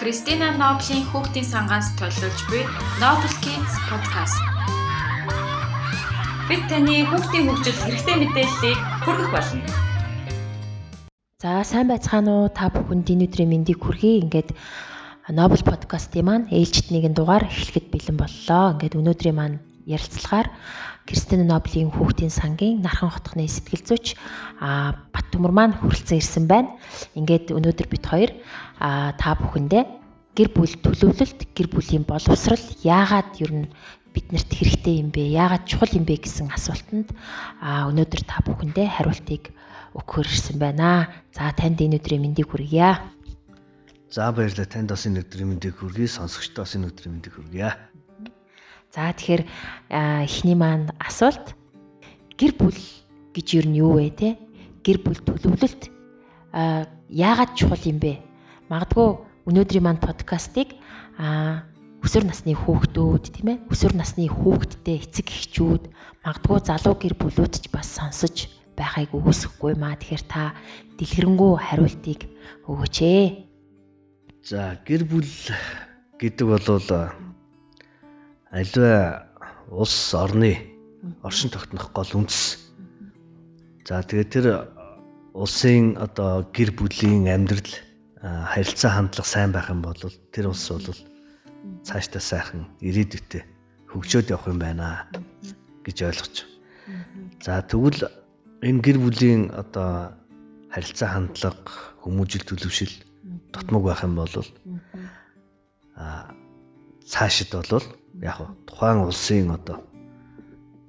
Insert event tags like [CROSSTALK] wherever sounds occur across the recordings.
Кристина Ноблийн хүүхдийн сангаас төлөвлөж буй Noble Kids podcast. Бид таны хүүхдийн хөгжил хэрэгтэй мэдээллийг хүргэх болно. За сайн байцгаана уу? Та бүхэнд энэ өдрийн мэндийг хүргэе. Ингээд Noble podcast-ийн маань ээлжид нэгэн дугаар эхлэхэд бэлэн боллоо. Ингээд өнөөдрийн маань ярилцлагаар Кристин Ноблийн хүүхдийн сангийн нархан хотхны сэтгэл зүйч а Баттөмөр маань хүрэлцэн ирсэн байна. Ингээд өнөөдөр бид хоёр а та бүхэндээ гэр бүл төлөвлөлт, гэр бүлийн боловсрал яагаад ер нь биднэрт хэрэгтэй юм бэ? Яагаад чухал юм бэ гэсэн асуултанд а өнөөдөр та бүхэндээ хариултыг өгөхөр ирсэн байна. За танд энэ өдрийн мэндийг хүргье. За баярлалаа. Танд бас энэ өдрийн мэндийг хүргэе. Сонсогчдоо бас энэ өдрийн мэндийг хүргье. За тэгэхээр эхний маань асуулт гэр бүл гэж юу нь юу вэ те? Гэр бүл төлөвлөлт яагаад чухал юм бэ? Магадгүй өнөөдрийн маань подкастыг өсвөр насны хүүхдүүд тийм ээ өсвөр насны хүүхдтэй эцэг эхчүүд магадгүй залуу гэр бүлүүд ч бас сонсож байхыг үгүйсэхгүй маа тэгэхээр та дэлгэрэнгүй хариултыг өгөөч ээ. За гэр бүл гэдэг бол аливаа улс орны оршин тогтнох гол үндэс. За тэгээд тэр улсын одоо гэр бүлийн амьдрал харилцаа хандлага сайн байх юм бол тэр улс бол цаашдаа сайхан ирээдүйтэй хөгжөөд явах юм байна гэж ойлгож. За тэгвэл энэ гэр бүлийн одоо харилцаа хандлага, хүмүүжил төлөвшил дотмог байх юм бол а цаашид бол яг тухайн улсын одоо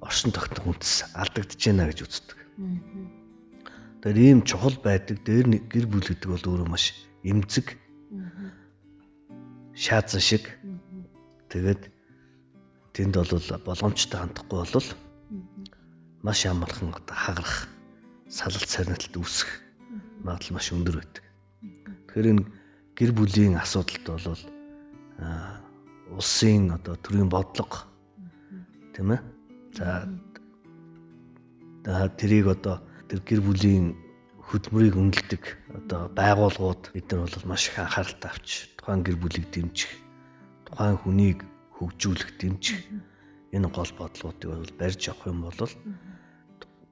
оршин тогтнох үндэс алдагдж байна гэж үздэг. Тэр ийм чухал байдаг дээр гэр бүл гэдэг бол өөрөө маш эмзэг шаазан шиг тэгээд тэнд бол боломжтой хандахгүй бол маш амархан хагарах салалт сарнилт үүсэх магадлал маш өндөр байдаг. Тэгэхээр энэ гэр бүлийн асуудалд бол улсын одоо төрийн бодлого тийм ээ. За тэрийг одоо тэр гэр бүлийн хөдөлмөрийг үнэлдэг одоо байгууллагууд бид нар бол маш их анхааралтай авч тухайн гэр бүлийг дэмжих, тухайн хүнийг хөгжүүлэх, дэмжих энэ гол бодлогуудыг бол барьж авах юм бол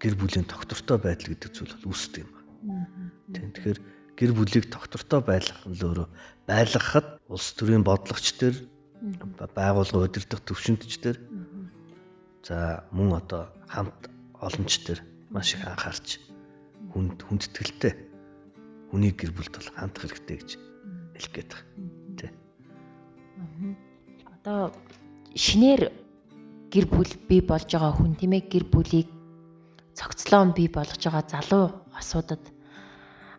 гэр бүлийн тогтвортой байдал гэдэг зүйл бол үүсдэг юм байна. Тийм тэгэхээр гэр бүлийг тогтвортой байлгах нь өөрөө байлгахад улс төрийн бодлогч төр байгууллага удирдах төвшинтч төр за мөн одоо хамт олонч төр маш их анхаарч хүнд хүндэтгэлтэй хүний гэр бүлд бол хандах хэрэгтэй гэж хэлэх гээд байна. Тэ. Одоо шинээр гэр бүл бий болж байгаа хүн тийм ээ гэр бүлийг цогцлоон бий болгож байгаа залуу асуудад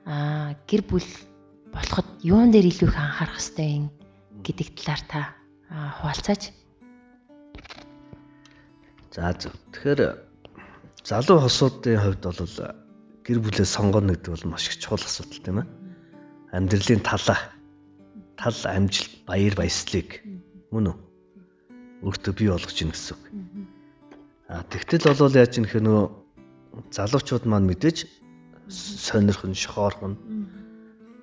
аа гэр бүл болоход юун дээр илүү их анхаарах хэрэгтэй юм гэдэг талаар та хуваалцаач. За тэгэхээр залуу хосуудын хувьд бол гэр бүлээ сонгоно гэдэг бол маш их чухал асуудал тийм ээ. Амьдралын талаа тал амжилт баяр баясгалыг мөн үү өөртөө бий болгож ийн гэсэн үг. А тэгтэл бол яаж юм хэ нөө залуучууд маань мэдээж сонирхон шохоорхон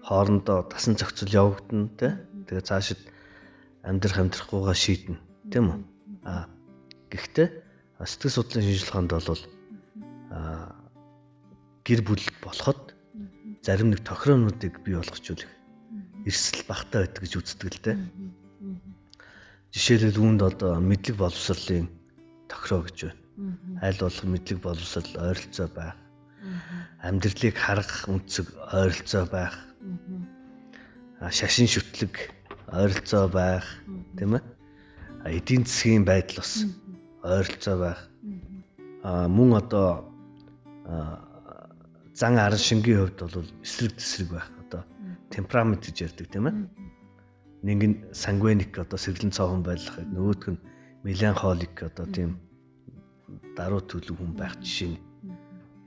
хоорондоо тасан зохицол явагдана тий. Тэгээ цаашид амьдрах амьдрахгүйгаа шийднэ тийм үү. А гэхдээ сэтгэл судлалын шинжилгээнд бол а гэр бүл болоход зарим нэг тохироонуудыг бий болгочулах эрсдэл багтаа байдаг гэж үздэг л дээ. Жишээлбэл үүнд одоо мэдлэг боловсролын тохироо гэж байна. Аль болох мэдлэг боловсрол ойролцоо байх. Амьдралыг харгах үнцэг ойролцоо байх. Шашин шүтлэг ойролцоо байх, тийм ээ. Эдийн засгийн байдал бас ойролцоо байх. А мөн одоо зан аран шингийн хувьд бол эсрэг тесрэг байх одоо темперамент гэж ярьдаг тийм ээ. Нэг нь сангвиник одоо сэргэлэн цоохон байх нөгөөх нь меланхолик одоо тийм даруй төлөв хүн байх жишээ нь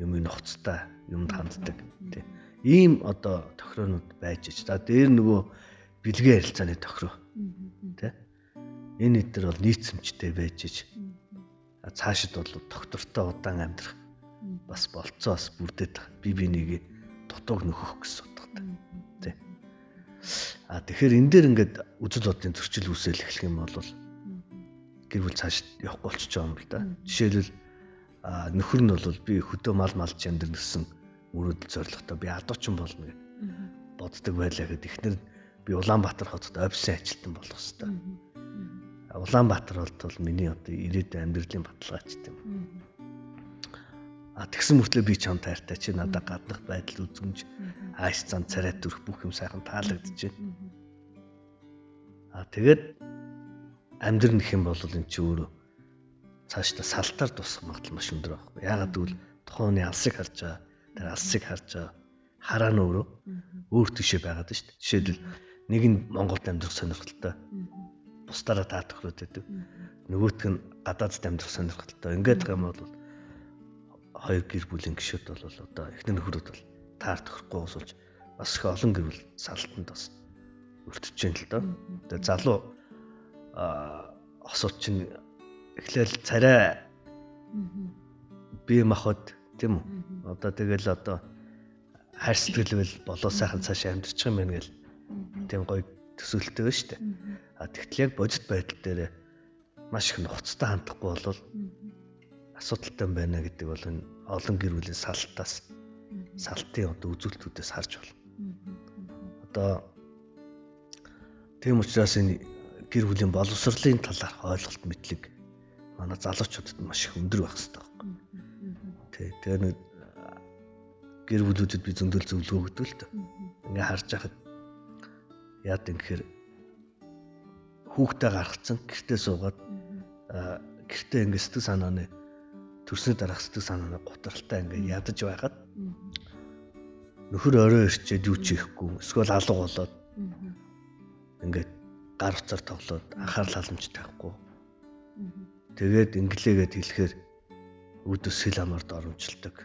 юм нухацтай юмд ханддаг тийм. Ийм одоо тохироонууд байж ич. За дээр нөгөө бэлгийн харилцааны тохироо. Тийм. Энэ эдгээр бол нийцэмжтэй байж ич. Цаашид бол доктортой удаан амьдрах бас болцоо бас бүрдээд би би нэг дутууг нөхөх гэсэн утгатай. Тэ. А тэгэхээр энэ дээр ингээд үжил бодлын зөрчил үүсэл эхлэх юм бол гэр бүл цааш явахгүй болчихж байгаа юм л да. Жишээлбэл нөхөр нь бол би хөдөө мал малж амьдрсэн мөрөдөл зоригтой би адуучин болно гэж боддог байлаа гэхэд эхнэр би Улаанбаатар хотод офисын ажилтан болох хэвээр. Улаанбаатар бол миний одоо ирээдүйн амьдралын баталгаач юм. А тэгсэн мөртлөө би чам тайртай чи надад гаднах байдал үзмж ааш зан царай төрөх бүх юм сайхан таалагдж байна. А тэгээд амьдрын гэх юм бол эн чи өөрөө цаашдаа салтаар тусах магадлал маш өндөр байхгүй. Ягаад гэвэл тухайн хүний алсыг харж байгаа. Тэр алсыг харж байгаа. Хараа нь өөрөө өөр тишээ байгаад шүү дээ. Жишээлбэл нэг нь Монголд амьдрах сонирхолтой. Бусдаараа таатахрууд байдаг. Нөгөөх нь гадаадд амьдрах сонирхолтой. Ингээд байгаа юм бол хоёр гэр бүлийн гишүүд бол одоо эхнэр нөхрүүд бол таар тохирохгүй усулж бас их олон гэр бүл салтанд бас өртөж जैन л доо. Тэгээ залуу осууд чинь эхлээл царай бие махбод тийм үү. Одоо тэгэл одоо хайр сэтгэлвэл болоо сайхан цаашаа амьдрчих юм байна гэл тийм гоё төсөөлтөө шүү дээ. А тэгтэл яг бодит байдал дээр маш их нухацтай хандахгүй болвол асуудалтай байна гэдэг бол энэ олон гэр бүлийн салтаас салтын одоо үзүүлэлтүүдээс харж байна. Одоо тийм учраас энэ гэр бүлийн боловсролын талаарх ойлголт мэдлэг манай залуучуудад маш их өндөр байх хэрэгтэй байна. Тэ тэгээ нэг гэр бүлүүдэд би зөндөл зөвлөгөө өгдөг л дээ. Ингээ харж байхад яад юм гэхээр хүүхдээ гаргацсан гэртээ суугаад гэртээ ингээ сэтгэл санааны төрсний дараах сэтгэл санааны гутралтай ингээ ядаж байгаад нөхөр орой ирчээд юу ч хийхгүй. Эсвэл алга болоод ингээд гар утсаар тоглоод анхаарал халамж тавихгүй. Тэгээд инглээгээд хэлэхээр үүдөөс сэл амард оромжилдог.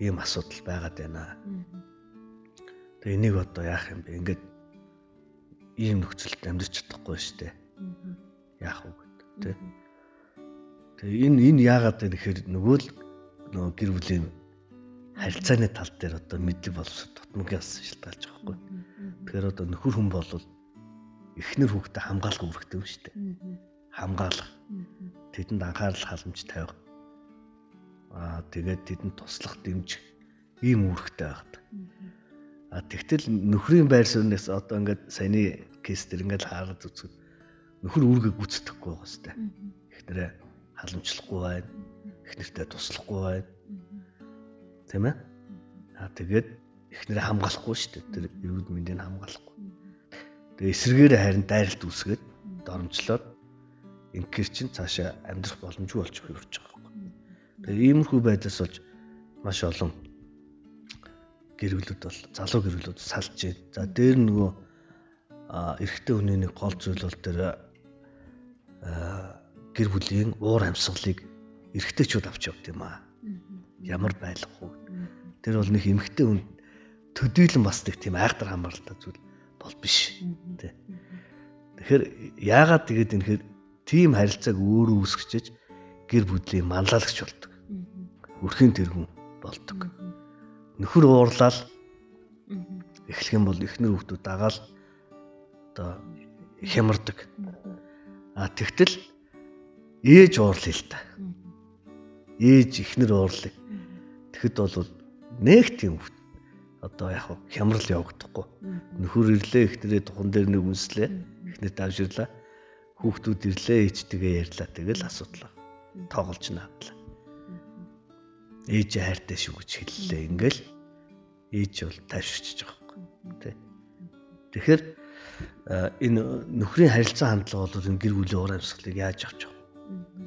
Ийм асуудал байгаад байна. Тэгээ энийг одоо яах юм бэ? Ингээд ийм нөхцөлд амьдарч чадахгүй шүү дээ. Яах вэ гэдэг тийм Тэгээ энэ энэ яагаад вэ гэхээр нөгөө л нөгөө гэр бүлийн харилцааны тал дээр одоо мэдлэг боловсрол тутмагаас шалтгаалж байгаа байхгүй. Тэгэхээр одоо нөхөр хүн бол эхнэр хүүхдэд хамгаалах үүрэгтэй юм шүү дээ. Хамгаалах. Тэдэнд анхаарал халамж тавих. Аа тэгээд тэдэнд туслах дэмжих ийм үүрэгтэй байдаг. А тэгтэл нөхрийн байр сууриас одоо ингээд саяны кейс төр ингээд хараад үзвэл нөхөр үүргээ гүйцэтгэхгүй байгаа хэвээр. Эхнэрээ халамжлахгүй байна. Эхнэртэй туслахгүй байна. Тийм ээ? Аа тэгээд эхнэрээ хамгаалахгүй шүү дээ. Тэр эрүүл мэндийг хамгаалахгүй. Тэгээ эсрэгээр харин дайралт үүсгээд доромжлоод инкер чин цаашаа амьдрах боломжгүй болж хувирж байгаа юм. Тэгээ иймэрхүү байдлаас болж маш олон гэр бүлүүд бол залуу гэр бүлүүд салж байна. За дээр нөгөө эрэгтэй хүний нэг гол зүйл бол тэр гэр бүлийн уур амьсгалыг эргэжтэйчүүд авч явд юм аа. Ямар байлах вэ? Тэр бол нэг эмгхтэй хүн төдийлөн бас нэг тийм айхтар хамааралтай зүйл бол биш. Тэ. Тэгэхээр яагаад тэгээд энэхээр тийм харилцааг өөрөө үүсгэж гэр бүлийн манлайлагч болдог. Өрхийн тэргүүн болдог. Нөхөр уурлал эхлэх юм бол эхнэр хүүхдүүд дагаал одоо хямардаг. А тэгтэл ээж уурлаа л та. Ээж ихнэр уурлаа. Тэгэхэд бол нэг тийм одоо яг хямрал явагдахгүй. Нөхөр ирлээ ихнэрээ тухан дээр нэг үнслээ. Ихнэр давширлаа. Хүүхдүүд ирлээ ээжтэйгээ ярьлаа. Тэгэл асуудал тоглож наадлаа. Ээж хайртай шүү гэж хэллээ. Ингээл ээж бол тайвширч байгаа юм. Тэ. Тэгэхээр энэ нөхрийн харилцаа хандлага бол энэ гэр бүлийн уур амьсгалыг яаж авч явах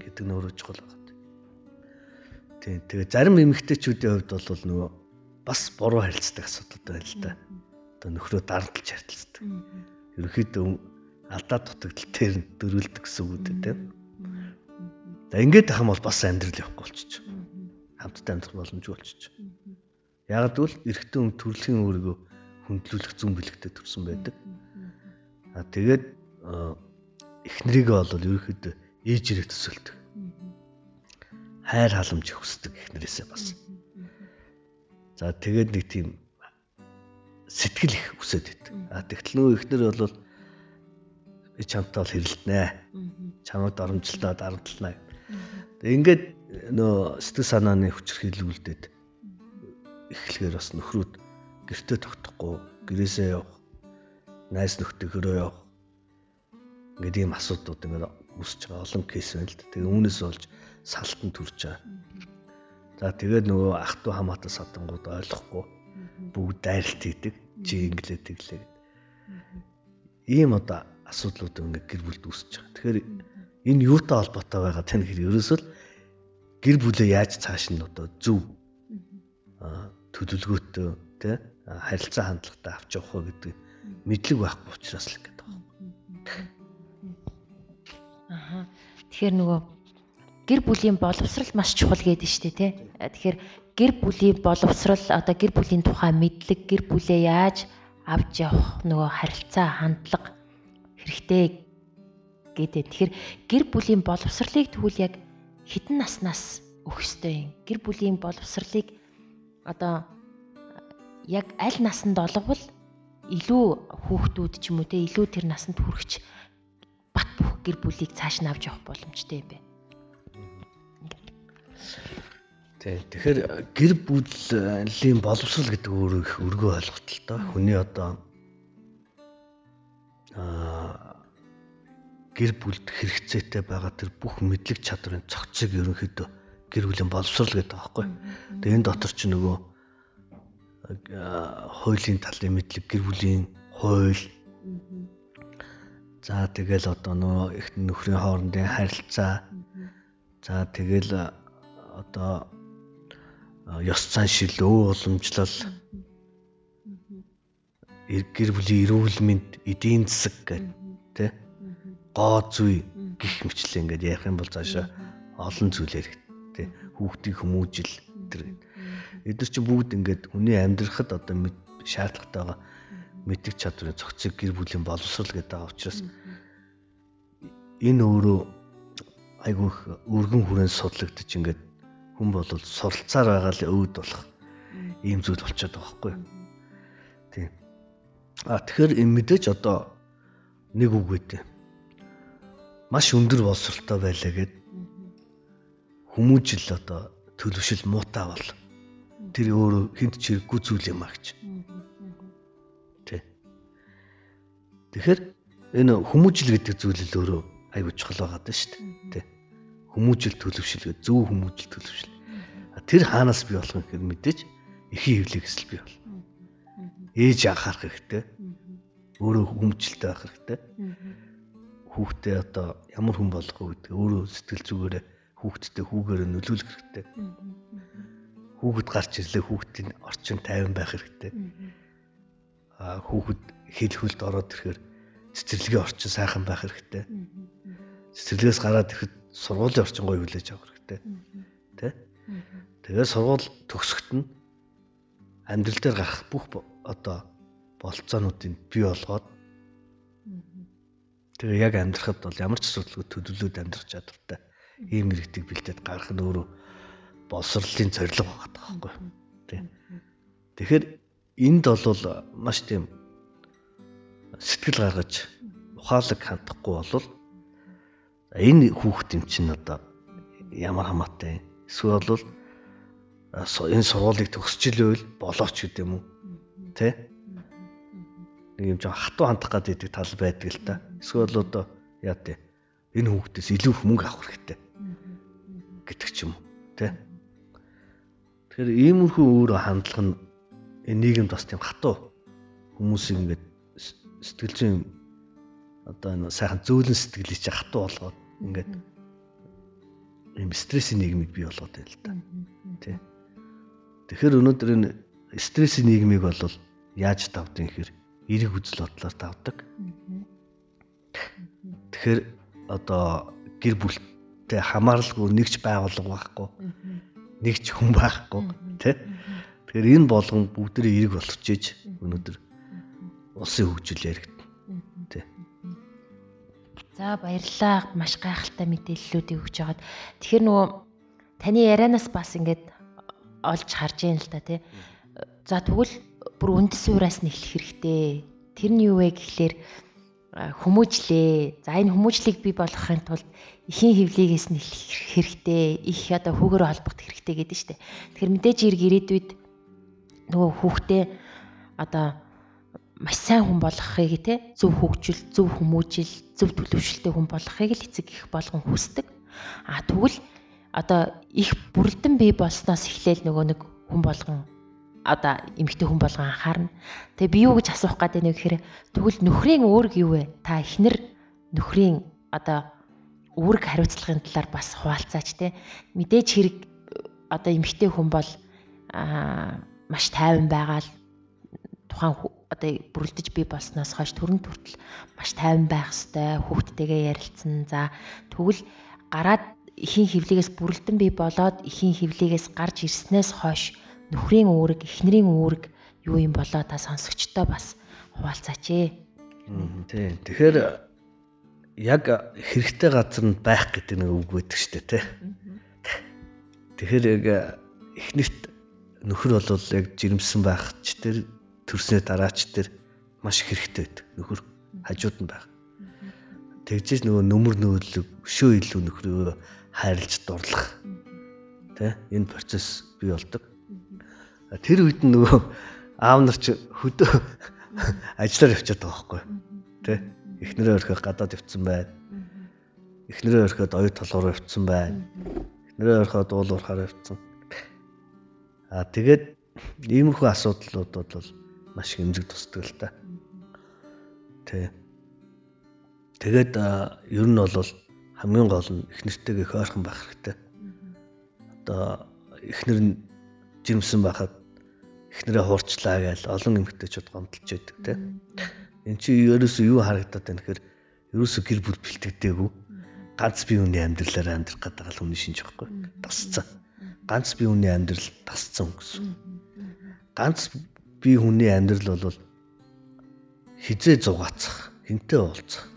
гэдэг нь өөрөө чухал байна. Тийм тэгээ зарим эмэгтэйчүүдийн хувьд бол нөгөө бас буруу харилцдаг асуудал байна л да. Одоо нөхрөө дарамтлж харилцдаг. Ерөнхийдөө алдаа дутагдал тэр нь дөрүүлдэг гэсэн үг үү тийм. За ингээд тахам бол бас амьдрал явахгүй болчих. Хамтдаа амьдрах боломжгүй болчих. Яг л эрэгтэй хүн төрөлхийн өөрийгөө хөндлүүлэх зүүн бэлэгтээ төрсэн байдаг. А тэгээд эхнэрийгээ бол ерөөхдөө ээжрээ төсөөлдөг. Хайр халамж хүсдэг эхнэрээсээ бас. За тэгээд нэг тийм сэтгэл их өсөд идэг. А тэгтэл нөгөө ихнэр бол би чамтай бол хэрэлдэнэ. Чамд оромжлоо дарамтлаа. Тэгээ ингээд нөө сэтгэл санааны хүчрхийлүүлдэд эхлэхээр бас нөхрүүд гэртээ тогтохгүй гэрээсээ явах найз нөхдөөрөө явах ингээд ийм асуудууд ингээд үүсэж байгаа олон кейс байна л да. Тэгээ үүнээс болж салтан төрж байгаа. За тэгээд нөгөө ах トゥ хамаатан садангууд ойлгохгүй бүгд дайралт хийдэг. Чи инглээ тэглээ гэд. Ийм одоо асуудлууд ингээд гэр бүлд үүсэж байгаа. Тэгэхээр энэ юутай холбоотой байгаа тань хэр ерөөсөө гэр бүлээ яаж цааш нь одоо зөв төлөвлөгөөтэй тий харилцаа хандлагатай авч явах вэ гэдэг мэдлэг байхгүй учраас л гэдэг байна. Аа. Тэгэхээр нөгөө гэр бүлийн боловсрал маш чухал гэдэг нь шүү дээ тий. Тэгэхээр гэр бүлийн боловсрал одоо гэр бүлийн тухай мэдлэг гэр бүлээ яаж авч явах нөгөө харилцаа хандлага хэрэгтэй гэдэг. Тэгэхээр гэр бүлийн боловсролыг тэгвэл яг хідэн наснаас өгөх ёстой юм. Гэр бүлийн боловсролыг одоо яг аль насанд олговол илүү хүүхдүүд ч юм уу те илүү тэр насанд хүрч бат бөх гэр бүлийг цааш нь авч явах боломжтой юм бэ. Тэгэхээр гэр бүлийн боловсрал гэдэг өөрөө их өргөө ойлголт л доо. Хүний одоо аа гэр бүлд хэрэгцээтэй байгаа тэр бүх мэдлэг чадрын цогцыг ерөнхийдөө гэр бүлийн боловсрал гэдэг байхгүй. Тэгээ энэ дотор ч нөгөө хуулийн талын мэдлэг гэр бүлийн хууль. За тэгэл одоо нөгөө их нөхрийн хоорондын харилцаа. За тэгэл одоо ёс зан шил өө уламжлал гэр бүлийн эрүүл мэнд эдийн засаг гэдэг тэ? Гоо зүй гих мэтлээ ингээд ярих юм бол цаашаа олон зүйл ярих тэ? Хүүхдийн хүмүүжил тэр эдгээр чинь бүгд ингээд хүний амьдрахад одоо шаардлагатай байгаа мэддэг чадварын цогцыг гэр бүлийн боловсрал гэдэг байгаа учраас энэ өөрөө айгүй өргөн хүрээнд судлагдчих ингээд хүн бол суралцаар байгаа л өвд болох ийм зүйл болчиход байгаа байхгүй юу. Тийм. А тэгэхээр энэ мэдээж одоо нэг үг гэдэг. Маш өндөр боловсралтай байлаа гэд хүмүүжил одоо төлөвшил муутай бол тэр өөрөө хинт чирэггүй зүйл юм а гэж. Тэ. Тэгэхээр энэ хүмүүжил гэдэг зүйл л өөрөө аягүй чухал байгаа даа шүү дээ. Тэ хүмүүжил төлөвшил гэж зөв хүмүүжил төлөвшил. Тэр хаанаас бий болох юм гэхээр мэдээж эхийн хөвлийг эсэл бий бол. Ээж анхаарах хэрэгтэй. Өөрөө хүмүүжилтэй байх хэрэгтэй. Хүүхдээ одоо ямар хүн болох вэ гэдэг өөрөө сэтгэл зүгээрээ хүүхдтэй хүүгээрээ нөлөөлөх хэрэгтэй. Хүүхэд гарч ирлээ хүүхдийн орчин тайван байх хэрэгтэй. Аа хүүхэд хэл хөлд ороод ирэхээр цэцэрлэгийн орчин сайхан байх хэрэгтэй. Цэцэрлэгээс гараад ирэхэд сургуулийн орчин гоё хүлээж авах хэрэгтэй. Тэ? Тэгээ сургууль төгсгөт нь амьдрал дээр гарах бүх одоо болцоонуудыг бий болгоод тэгээ яг амьдрахад бол ямар ч асуудалгүй төлөвлөд амьдрах чадвартай ийм иргэдэг бэлдээд гарах нь өөрөө боловсролын зорилго байгаа байхгүй. Тийм. Тэгэхээр энд бол маш тийм сэтгэл гаргаж ухаалаг хандахгүй болвол энэ хүүхд юм чинь одоо ямар хамаатай. Эсвэл бол энэ сургуулийг төгсчихлөөл болооч гэдэг юм уу? Тэ? Нэг юм жоо хатуу хандах гэдэг тал байдаг л та. Эсвэл одоо яа тэ энэ хүүхдээс илүү их мөнгө авах хэрэгтэй гэдэг ч юм уу? Тэ тэгэхээр иймэрхүү өөр хандлага нь нийгэмд бас тийм хатуу хүмүүсийг ингээд сэтгэл зүйн одоо энэ сайхан зөөлөн сэтгэлийг чи хатуу болгоод ингээд ийм стрессийн нийгмийг бий болгоод байл та. Тэ. Тэгэхээр өнөөдөр энэ стрессийн нийгмийг бол яаж давдаг гэхээр эрэг үзэл бодлоор давдаг. Тэгэхээр одоо гэр бүлтэй хамааралгүй нэгч байгуулга байхгүй. Нэгч хүн байхгүй, тэ. Тэгэхээр энэ болгон бүгдээ эрэг болчихж өнөөдөр улсын хөгжил яригдана. За баярлалаа. Маш гайхалтай мэдээллүүдийг өгч жагаад. Тэгэхээр нөгөө таны ярианаас бас ингээд олж харж яана л та тий. За тэгвэл бүр үндэс уураас нь эхлэх хэрэгтэй. Тэр нь юу вэ гэхлээр хүмүүжлээ. За энэ хүмүүжлийг бий болгохын тулд эхийн хөвлийгээс нь эхлэх хэрэгтэй. Их одоо хүүгээр холбогдох хэрэгтэй гэдэг нь шүү дээ. Тэгэхээр мэдээж ирг ирээдүйд нөгөө хүүхдээ одоо маш сайн хүн болгохыг те зөв хөгжил, зөв хүмүүжил, зөв төлөвшөлтэй хүн болгохыг л эцэг их болгон хүсдэг. А тэгвэл одоо их бүрэлдэн бий болсноос эхлээл нөгөө нэг хүн болгон одоо эмэгтэй хүн болгон анхаарна. Тэгээ би юу гэж асуух гээд байна вэ гэхээр тэгвэл нөхрийн үүрэг юу вэ? Та эхнэр нөхрийн одоо үүрэг хариуцлагын талаар бас хуваалцаач те. Мэдээж хэрэг одоо эмэгтэй хүн бол аа маш тайван байгаа л тухайн одоо бүрэлдэж бий болсноос хойш төрөн төртөл маш тайван байх хэвээр хүүхдтэйгээ ярилцсан. За тэгвэл гараад эхийн хөвлөгөөс бүрэлдэн бий болоод эхийн хөвлөгөөс гарч ирснээс хойш нөхрийн үүрэг, эхнэрийн үүрэг юу юм болоо та сонсогчтой бас хуваалцаач ээ. Тийм. Тэгэхээр яг хэрэгтэй газар нь байх гэдэг нэг үг байдаг шүү дээ, тий. Тэгэхээр яг эхнэрт нөхөр бол яг жирэмсэн байх ч тэр төрснөө дараач тэр маш хэрэгтэй байдаг. Нөхөр хажууд нь байх. Тэгжээж нөгөө нөмөр нөөдлөг өшөө илүү нөхрөө хайрлж дурлах. Тэ энэ процесс бий болдог. Тэр үед нөгөө аав нар ч хөдөө ажиллаар явчихад байгаа байхгүй. Тэ эхнэрээ өрхөө гадаад явцсан байна. Эхнэрээ өрхөөд оюу толгоор явцсан байна. Эхнэрээ өрхөө дуулуурахаар явцсан. Аа тэгээд иймэрхүү асуудлууд бол маш хэмжиг тусдаг л та. Тэ. Тэгээд ер нь бол хамгийн гол нь эхнэртэйгээ их ойрхон байх хэрэгтэй. Одоо эхнэр нь жирэмсэн байхад эхнэрээ хуурчлаа гэж олон эмэгтэйчүүд гомдолж байдаг тийм. Эн чи ерөөсөө юу харагдаад байна гэхээр ерөөсөө гэр бүл бэлтгэдэггүй. Ганц бие хүний амьдралаар амьдрах гэдэг л хүний шинж байхгүй. Тасцсан. Ганц бие хүний амьдрал тасцсан гэсэн. Ганц бие хүний амьдрал бол хизээ зугаацах, хинтээ уулзах.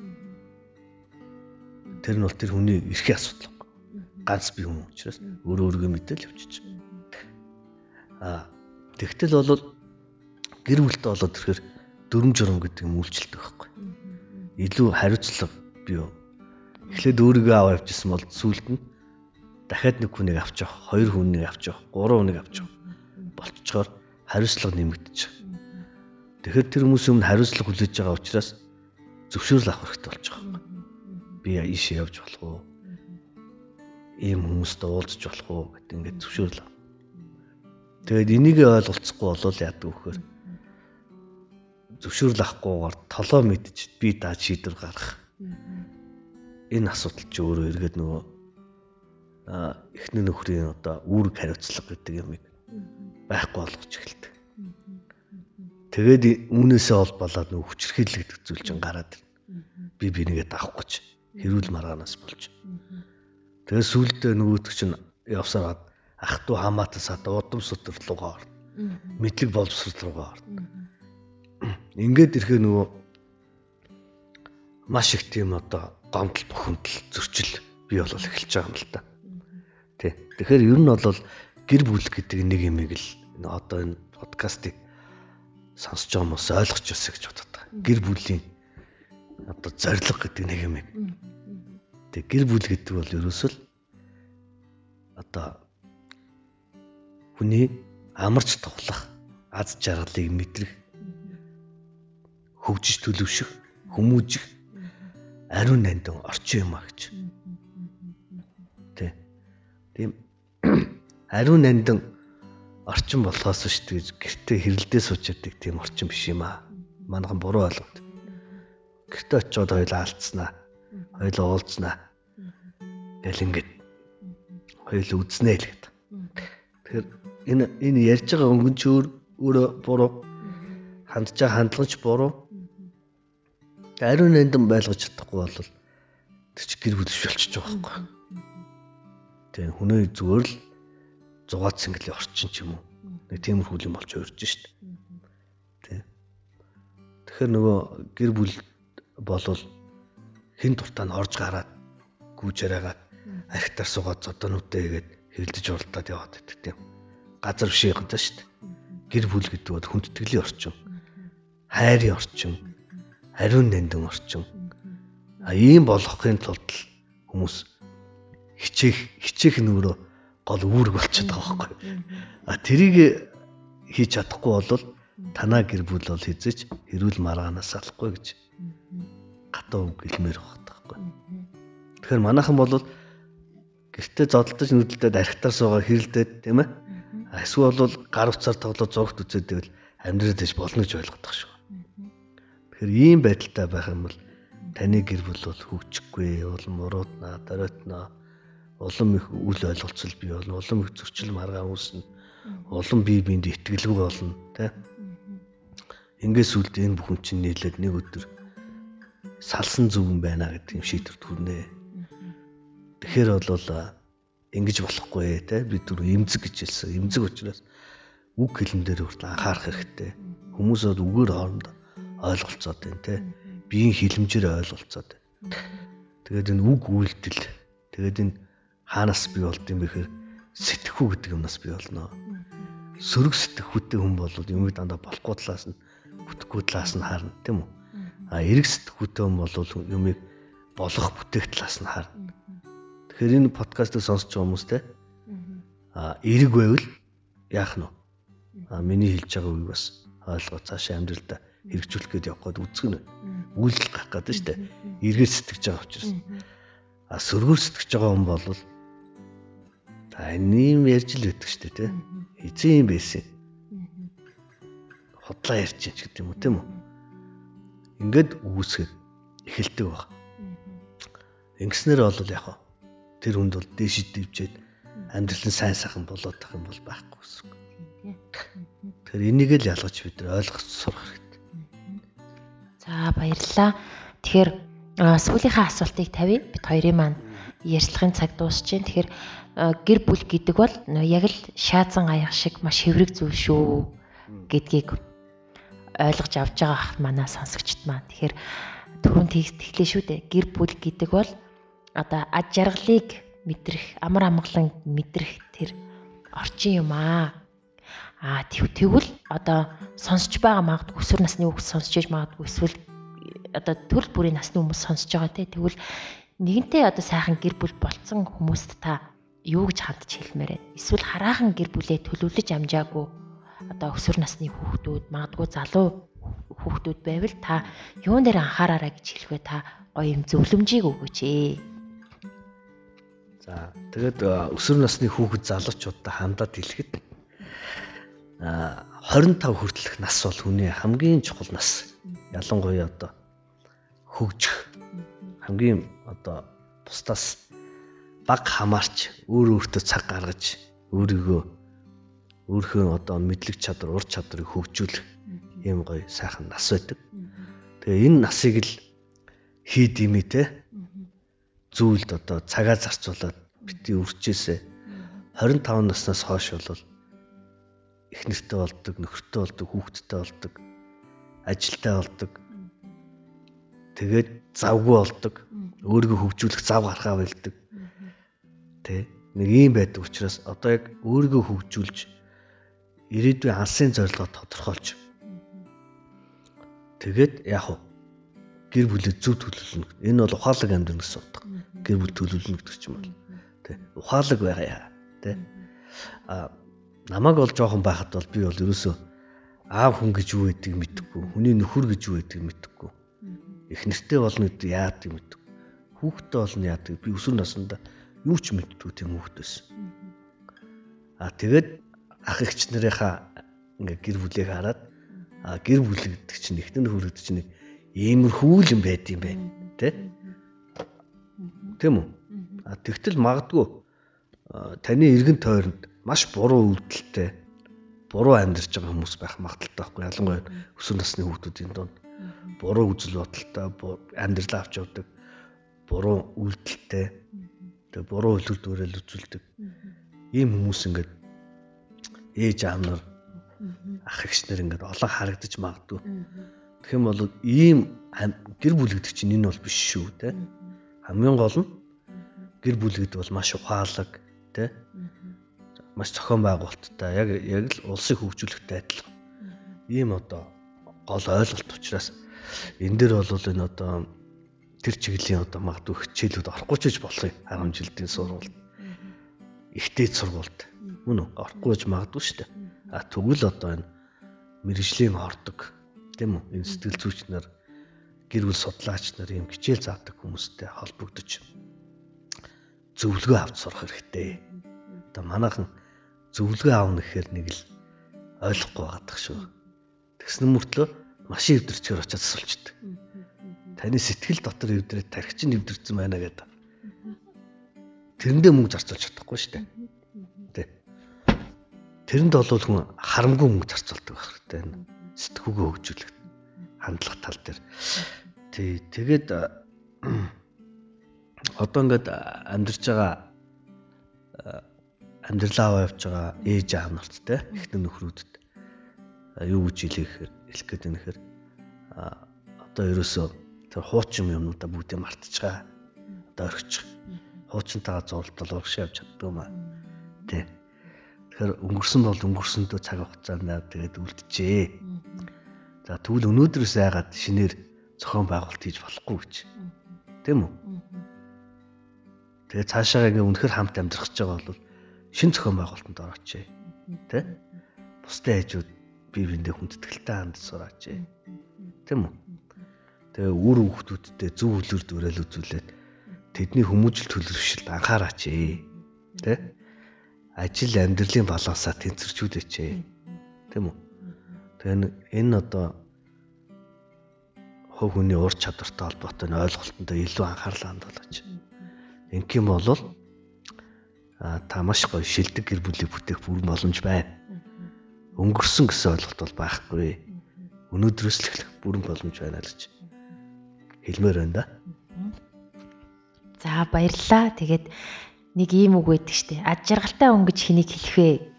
Тэр нь бол тэр хүний эрхийн асуудал. Ганц бие хүн учраас өөрөө өөргөө мэдээл явчих. Аа Тэгтэл бол гэр бүлтэй болоод ирэхээр дүрм журм гэдэг юм үйлчлдэг байхгүй. Илүү хариуцлага бий юу. Эхлээд өөрийгөө аваа явчихсан бол сүүлд нь дахиад нэг хүнийг авч явах, хоёр хүнийг авч явах, гурван хүнийг авч явах болцохоор хариуцлага байгаа. Тэгэхээр тэр хүмүүс өмнө хариуцлага хүлээж байгаа учраас зөвшөөрөл авах хэрэгтэй болж байгаа. Би ийшээ явж болох уу? Ийм хүмүүстэй уулзч болох уу гэдэг ингээд зөвшөөрөл Тэгээд энийг ойлголцохгүй болол яадаг вөхөр зөвшөөрөл авахгүйгээр толоо мэдж би даа шийдвэр гаргах. Энэ асуудал чи өөрөө эргээд нөгөө эхний нөхрийн одоо үүрэг хариуцлага гэдэг юмыг байхгүй болгож эхэлдэг. Тэгээд үүнээсээ холбоолаад нөгөө хүчрхийлэл гэдэг зүйл чинь гараад би бинийгээ давах гэж хэрүүл маргаанаас болж. Тэгээд сүулдэ нөгөөдөг чинь явсараад ах トゥ хамаатас одоо удам судар руугаа орно. Мэдлэг боловсрол руугаа орно. Ингээд ирэхээ нөгөө маш их тийм одоо гомдол бухимдал зөрчил бий болол эхэлж байгаа юм л та. Тий. Тэгэхээр ер нь бол гэр бүл гэдэг нэг юмыг л одоо энэ подкастыг сонсож байгаа хүмүүс ойлгож өсө гэж бодод байгаа. Гэр бүлийн одоо зориг гэдэг нэг юмыг. Тэг гэр бүл гэдэг бол ерөөсөл одоо хүний амарч тоглох аз жаргалыг мэдрэх хөгжиж төлөвшөх хүмүүжих ариун нандин орчин юм а гэж. Тэ. Тийм [CLEARS THROAT] ариун нандин орчин болохоос шүү дээ гэртээ хэрэлдээ сууж яддаг тийм орчин биш юм а. Манайхан буруу ойлгоод. Гэртээ очиод хоёлаа алдснаа. Хоёлаа уулзнаа. Гэл ингээд хоёул үзнэ л гэдэг. Тэгэхээр энэ энэ ярьж байгаа өнгөн ч өөрөө буруу хандж байгаа хандлагч буруу. Ариун нандин байлгаж чадахгүй бол тэр чи гэр бүлш болчихж байгаа байхгүй. Тэгээ хүнээ зүгээр л зугаад сэнглийн орчин ч юм уу. Нэг тиймэрхүү юм болж өрж шít. Тэ. Тэгэхээр нөгөө гэр бүл болвол хин дуртаа нь орж гараад гүүж яриагаад архитар суугаад зодонуудаа хийгээд хэрэлдэж уралдаад яваад байдаг тийм. Газар биш юм даа шүү дээ. гэр бүл гэдэг бол хүндэтгэлийн орчин. Хайрын орчин. Ариун нандин орчин. А ийм болохын тулд хүмүүс хичээх хичээх нүрөө гол үүрэг болчиход байгаа байхгүй. А тэрийг хийж чадахгүй бол танаа гэр бүл бол хизэж хэрүүл маргаанаас алахгүй гэж гатаа үг хэлмээр байгаа байхгүй. Тэгэхээр манайхан бол гэртээ зодолдож нүдэлдээ архитаар суугаа хэрэлдээд тийм ээ. Эсвэл бол гар утсаар тоглоод зогт үзээд байвал амьдрал дэж болно гэж ойлгох шүү. Тэгэхээр ийм байдалтай байх юм бол таны гэр бүл бол хөгжихгүй, улам мурууднаа, доройтноо улам их үл ойлголцол бий болно, улам их зөрчил маргаа үүснэ. Улам бие биенд итгэлгүй болно, тийм Ингээс үлд энэ бүхэн чинь нийлээд нэг өдөр салсан зүгэн байна гэдэг юм шийдвэрт хүрнэ. Тэгэхээр бол ингэж болохгүй те бид түр эмзэг гэж хэлсэн. Эмзэг учраас үг хэлэн дээр хүртэл анхаарах хэрэгтэй. Хүмүүсүүд үгээр хооронд ойлголцоод байна те. Биеийн хилэмжээр ойлголцоод. Тэгээд энэ үг үйлдэл тэгээд энэ хаанаас бий болд юм бэхээр сэтгэхүй гэдэг юмнаас бий болно. Сөрөг сэтгэхүйтэй хүн бол юмыг дандаа болохгүй талаас нь бүтэхгүй талаас нь харна тийм үү? А эрг сэтгүүтэй хүн бол юмыг болох бүтээх талаас нь харна. Тэгэхээр энэ подкастыг сонсч байгаа хүмүүс те а эрг байвал яах нь вэ? А миний хэлж байгаа үг бас ойлгоо цаашаа амьдралдаа хэрэгжүүлэх гээд явах гээд үзэх нь үйлдэл гарах гэдэг шүү дээ. Эргээр сэтгэж байгаа учраас. А сөргөөр сэтгэж байгаа хүн бол та энэ юм ярьж л өгдөг шүү дээ, тэ. Эзэн юм байсан худлаа ярьж чинь гэдэг юм уу тийм үү? Ингээд үүсгэх эхэлдэг баг. Ингэснээр бол яг тэр хүнд бол дээш дивжээд амьдрал нь сайн сайхан болоод тах юм бол байхгүй гэсэн. Тэгэхээр энийг л ялгаж бид нар ойлгох сурах хэрэгтэй. За баярлалаа. Тэгэхээр сүүлийнхаа асуултыг тавья. Бид хоёрын маань ярьцлагын цаг дуусж байна. Тэгэхээр гэр бүл гэдэг бол яг л шаазан аяг шиг маш хэврэг зүйл шүү гэдгийг ойлгож авч байгаа ах манай сонсогчд маань. Тэгэхээр түрүүн тэгтлээ шүү дээ. Гэр бүл гэдэг бол одоо аж жаргалыг мэдрэх, амар амгалан мэдрэх тэр орчин юм аа. Аа тэгвэл одоо сонсож байгаа магадгүй өсвөр насны хүмүүс сонсож иж магадгүй эсвэл одоо төрөл бүрийн насны хүмүүс сонсож байгаа те тэгвэл нэгэнтээ одоо сайхан гэр бүл болцсон хүмүүст та юу гэж хандж хэлмээр байна? Эсвэл хараахан гэр бүлээ төлөвлөж амжаагүй одоо өсвөр насны хүүхдүүд магадгүй залуу хүүхдүүд байвал та юун дээр анхаараарай гэж хэлвэ та гоё юм зөвлөмжийг өгөөч ээ. За тэгээд өсвөр насны хүүхэд залуучуудад хандаад хэлэхэд а 25 хүртэлх нас бол хүний хамгийн чухал нас. Ялангуяа одоо хөгжих хамгийн одоо бусдаас баг хамаарч өөр өөртөө цаг гаргаж өөрийгөө өөрийнхөө одоо мэдлэг чадвар, ур чадварыг хөгжүүлэх ийм гоё сайхан нас байдаг. Тэгээ энэ насыг л хий димээ те зүйлд одоо цагаа зарцуулаад бити үрчээсэ 25 наснаас хойш бол их нэртэй болдог, нөхөртэй болдог, хүүхэдтэй болдог, ажилтай болдог. Тэгээд завгүй болдог. Өөрийгөө хөгжүүлэх зав гаргаа байлдаг. Тэ нэг юм байдаг учраас одоо яг өөрийгөө хөгжүүлж ирээдүйн алсын зорилгоо тодорхойлж тэгээд яг уу гэр бүлээ зөв төлөвлөнө. Энэ бол ухаалаг амьдрах гэсэн утга. Гэр бүл төлөвлөнө гэдэг ч юм бол тий. Ухаалаг байгаа тий. А намайг бол жоохон байхад бол би бол ерөөсөө аав хүн гэж юу гэдгийг мэдэхгүй, хүний нөхөр гэж юу гэдгийг мэдэхгүй. Их нэртэй болно гэдэг яадаг мэдэхгүй. Хүүхдтэй болно яадаг би өсвөр насндаа юу ч мэддгүй тийм хүүхд байсан. А тэгээд ах эгч нарынхаа ингээ гэр бүлийг хараад а гэр бүл гэдэг чинь ихтэн хүрээд чинь иймэрхүү л юм байд юм байна тэ? Тийм үү? А тэгтэл магадгүй таны эргэн тойронд маш буруу үйлдэлтэй буруу амьдарч байгаа хүмүүс байх магадaltaй байхгүй ялангуяа өсвөр насны хүүхдүүдийн донд. Буруу үзэл бодолтой амьдрал авч явдаг буруу үйлдэлтэй тэгээ буруу дүүрэл үзүүлдэг. Ийм хүмүүс ингээд ээж аав нар ах эгчнэр ингээд олон харагдаж магадгүй. Тэгэх юм бол ийм гэр бүл гэдэг чинь энэ бол биш шүү те. Хамгийн гол нь гэр бүл гэдэг бол маш ухаалаг те. маш зохион байгуулалттай яг яг л улсыг хөгжүүлэхтэй адилхан. Ийм одоо гол ойлголт учраас энэ дээр бол энэ одоо тэр чиглэлийн одоо магадгүй хичээлүүд орохгүй ч гэж болох юм 10 жилийн сургуульд. Ихтэй сургуульд. Мөн үү? Орохгүй гэж магадгүй шүү дээ. А тэгвэл одоо энэ мэрэгжлийн ордог тийм үү? Энэ сэтгэл зүйч нар гэр бүл судлаач нар ийм хичээл заадаг хүмүүстэй холбогдож зөвлөгөө авч сурах хэрэгтэй. Одоо манайхан зөвлөгөө аавна гэхээр нэг л ойлгохгүй байгаадах шүү. Тэгсэн мөртлөө машин өвдөрчөр очиад асуулчдаг. Таны сэтгэл дотор өвдрээд тархич нь өвдөрсөн байна гэдэг. Тэрэндээ мөнгө зарцуулж чадахгүй шүү дээ. Тэ. Тэрэнд бол хүн харамгүй мөнгө зарцуулдаг байх хэрэгтэй. Сэтгүүгөө хөгжүүлэх хандлага тал дээр. Тий, тэгээд одоо ингээд амьдарч байгаа амьдралаа аваа явж байгаа ээж аав нарт те эхнэр нөхрүүдэд юу гэж хэлэх хэлэх гээд байна гэхээр одоо ерөөсөө тэр хуучин юмнуудаа бүгдээ мартчихаа. Одоо орхичих. Хуучинтайгаа зурлтал урагш явж чаддгүй маа. Тэ. Тэгэхээр өнгөрсөн бол өнгөрсөндөө цаг хугацаанд тэгээд үлджээ. За тэгвэл өнөөдрөөс айгаад шинээр зохион байгуулалт хийж болохгүй гэж. Тэм үү? Тэгээд цаашаа ингээ үнэхэр хамт амьдрах гэж байгаа бол шин зохион байгуулалтанд орооч. Тэ? Бусдын хажууд бие биендээ хүндэтгэлтэй хандж сураач. Тэм үү? Тэгээ үр хүүхдүүдтэй зөв хөлөөр дүрэл үзүүлээд тэдний хүмүүжил төлөвшөлд анхаараач. Тэ? Ажил амьдралын балансаа тэнцвэрчүүлээч. Тэм үү? Тэгээ энэ одоо хувь хүний ур чадвартай холбоотой ойлголтонд илүү анхаарлаа хандуулж. Ингээм болвол та маш гоё шилдэг гэр бүлийг бүтээх бүрэн боломж байна. Өнгөрсөн гэсэн ойлголт бол байхгүй. Өнөөдрөөс л эхлэх бүрэн боломж байна л гэж хэлмээр байна да. За баярлалаа. Тэгээд нэг ийм үг байдаг штэ. Ад жаргалтай өнгөж хэнийг хэлэх вэ?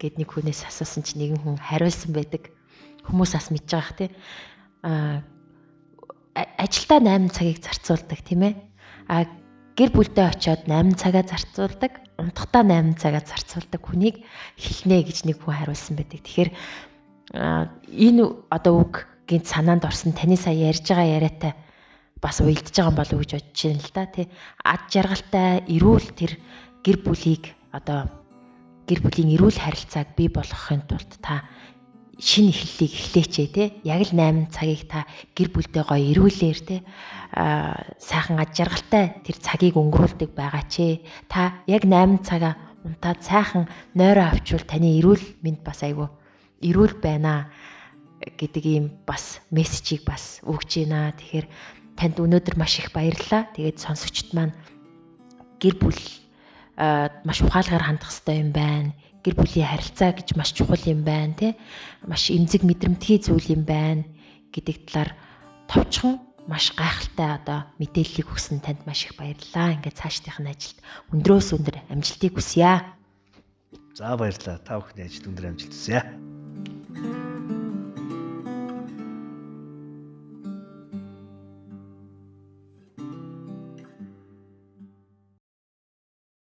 Гэд нэг хүнээс асуусан чинь нэгэн хүн хариулсан байдаг. Хүмүүс бас мэдж байгаа х тий. Аа ажилдаа 8 цагийг зарцуулдаг тийм ээ. А гэр бүлдээ очиод 8 цагаа зарцуулдаг, унтахдаа 8 цагаа зарцуулдаг хүнийг хэлнэ гэж нэг хүн хариулсан байдаг. Тэгэхээр энэ одоо үг гинт санаанд орсон таны сая ярьж байгаа яриатай бас уялдж байгаа юм болов уу гэж бодож байна л да тий. Ад жаргалтай эрүүл тэр гэр бүлийг одоо гэр бүлийн эрүүл харилцааг бий болгохын тулд та шинэ эхлэлийг эхлэечээ те яг л 8 цагийг та гэр бүлдээ гоё эрүүлэр те а сайхан аж жаргалтай тэр цагийг өнгөрүүлдэг байгаа ч та яг 8 цагаа унтаад сайхан нойроо авчвал таны эрүүл мэнд бас айгүй эрүүл байна гэдэг ийм бас мессежийг бас өгч байна. Тэгэхээр танд өнөөдөр маш их баярлалаа. Тэгээд сонсогчд маань гэр бүл маш ухаалгаар хандах хэрэгтэй юм байна гэр бүлийн харилцаа гэж маш чухал юм байна тий маш эмзэг мэдрэмтгий зүйл юм байна гэдэг талаар товчхон маш гайхалтай одоо мэдээллийг өгсөн танд маш их баярлалаа. Ингээд цаашдынх нь ажилд өндрөөс өндөр амжилтыг хүсье. За баярлалаа. Та бүхний ажилд өндөр амжилт хүсье.